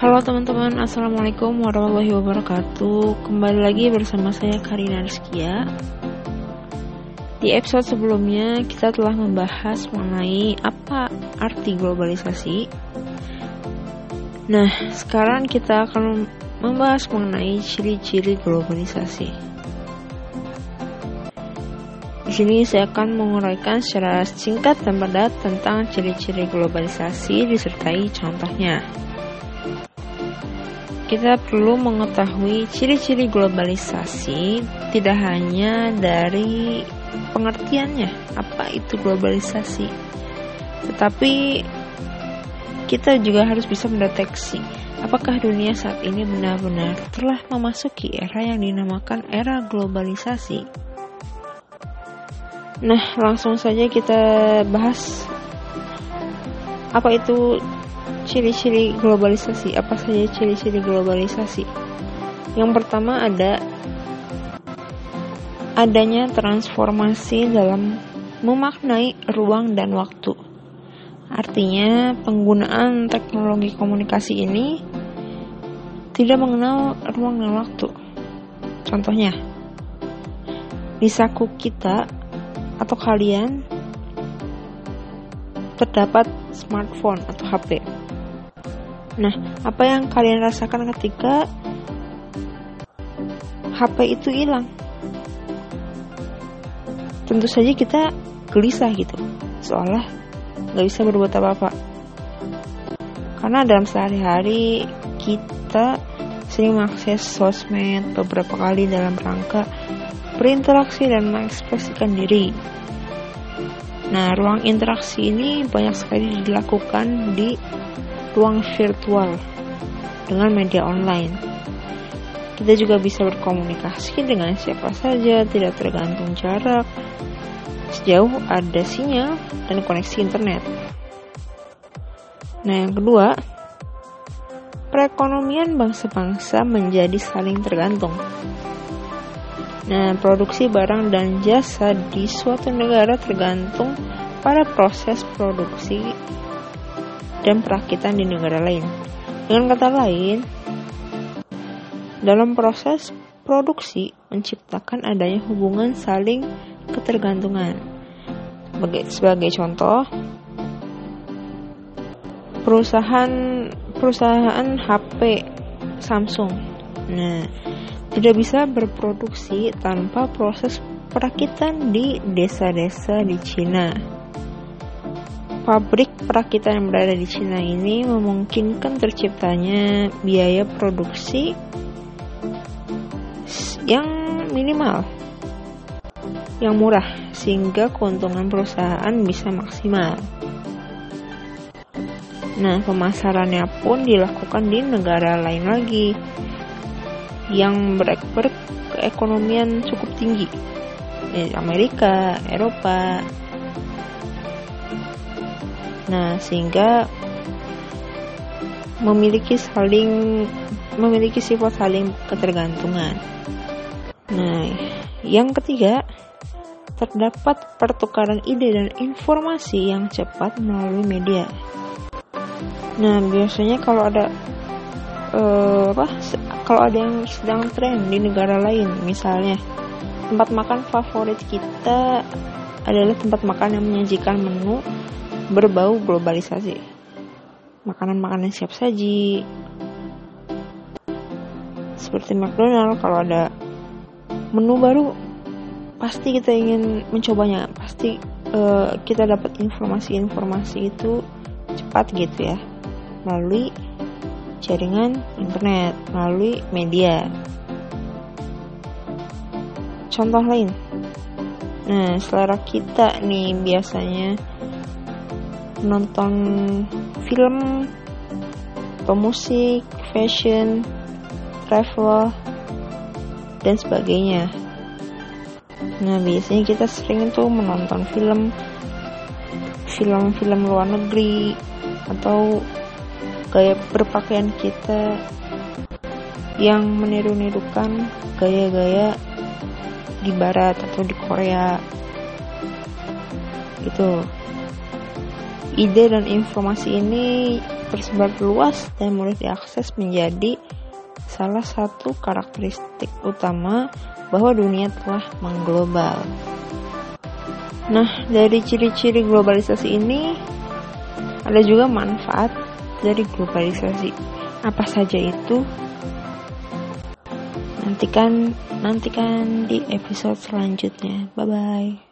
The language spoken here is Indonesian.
Halo teman-teman, Assalamualaikum warahmatullahi wabarakatuh. Kembali lagi bersama saya Karina Rizkia. Di episode sebelumnya kita telah membahas mengenai apa arti globalisasi. Nah, sekarang kita akan membahas mengenai ciri-ciri globalisasi. Di sini saya akan menguraikan secara singkat dan padat tentang ciri-ciri globalisasi disertai contohnya kita perlu mengetahui ciri-ciri globalisasi tidak hanya dari pengertiannya apa itu globalisasi tetapi kita juga harus bisa mendeteksi apakah dunia saat ini benar-benar telah memasuki era yang dinamakan era globalisasi. Nah langsung saja kita bahas apa itu ciri-ciri globalisasi. Apa saja ciri-ciri globalisasi? Yang pertama ada adanya transformasi dalam memaknai ruang dan waktu. Artinya, penggunaan teknologi komunikasi ini tidak mengenal ruang dan waktu. Contohnya, di saku kita atau kalian terdapat smartphone atau HP. Nah, apa yang kalian rasakan ketika HP itu hilang? Tentu saja kita gelisah gitu, seolah nggak bisa berbuat apa-apa. Karena dalam sehari-hari kita sering mengakses sosmed beberapa kali dalam rangka berinteraksi dan mengekspresikan diri. Nah, ruang interaksi ini banyak sekali dilakukan di ruang virtual dengan media online. Kita juga bisa berkomunikasi dengan siapa saja, tidak tergantung jarak, sejauh ada sinyal dan koneksi internet. Nah, yang kedua, perekonomian bangsa-bangsa menjadi saling tergantung. Nah, produksi barang dan jasa di suatu negara tergantung pada proses produksi dan perakitan di negara lain. Dengan kata lain, dalam proses produksi menciptakan adanya hubungan saling ketergantungan. Sebagai contoh, perusahaan perusahaan HP Samsung. Nah, tidak bisa berproduksi tanpa proses perakitan di desa-desa di Cina Pabrik perakitan yang berada di Cina ini memungkinkan terciptanya biaya produksi yang minimal, yang murah, sehingga keuntungan perusahaan bisa maksimal. Nah, pemasarannya pun dilakukan di negara lain lagi yang berekonomian cukup tinggi, Amerika, Eropa, Nah, sehingga memiliki saling memiliki sifat saling ketergantungan. Nah, yang ketiga, terdapat pertukaran ide dan informasi yang cepat melalui media. Nah, biasanya kalau ada uh, apa kalau ada yang sedang tren di negara lain, misalnya tempat makan favorit kita adalah tempat makan yang menyajikan menu berbau globalisasi. Makanan-makanan siap saji, seperti McDonald kalau ada menu baru pasti kita ingin mencobanya. Pasti uh, kita dapat informasi-informasi itu cepat gitu ya. Melalui jaringan internet melalui media contoh lain nah selera kita nih biasanya nonton film atau musik, fashion, travel, dan sebagainya. Nah, biasanya kita sering tuh menonton film film-film luar negeri atau gaya berpakaian kita yang meniru-nirukan gaya-gaya di barat atau di Korea gitu ide dan informasi ini tersebar luas dan mudah diakses menjadi salah satu karakteristik utama bahwa dunia telah mengglobal. Nah, dari ciri-ciri globalisasi ini ada juga manfaat dari globalisasi. Apa saja itu? Nantikan nantikan di episode selanjutnya. Bye bye.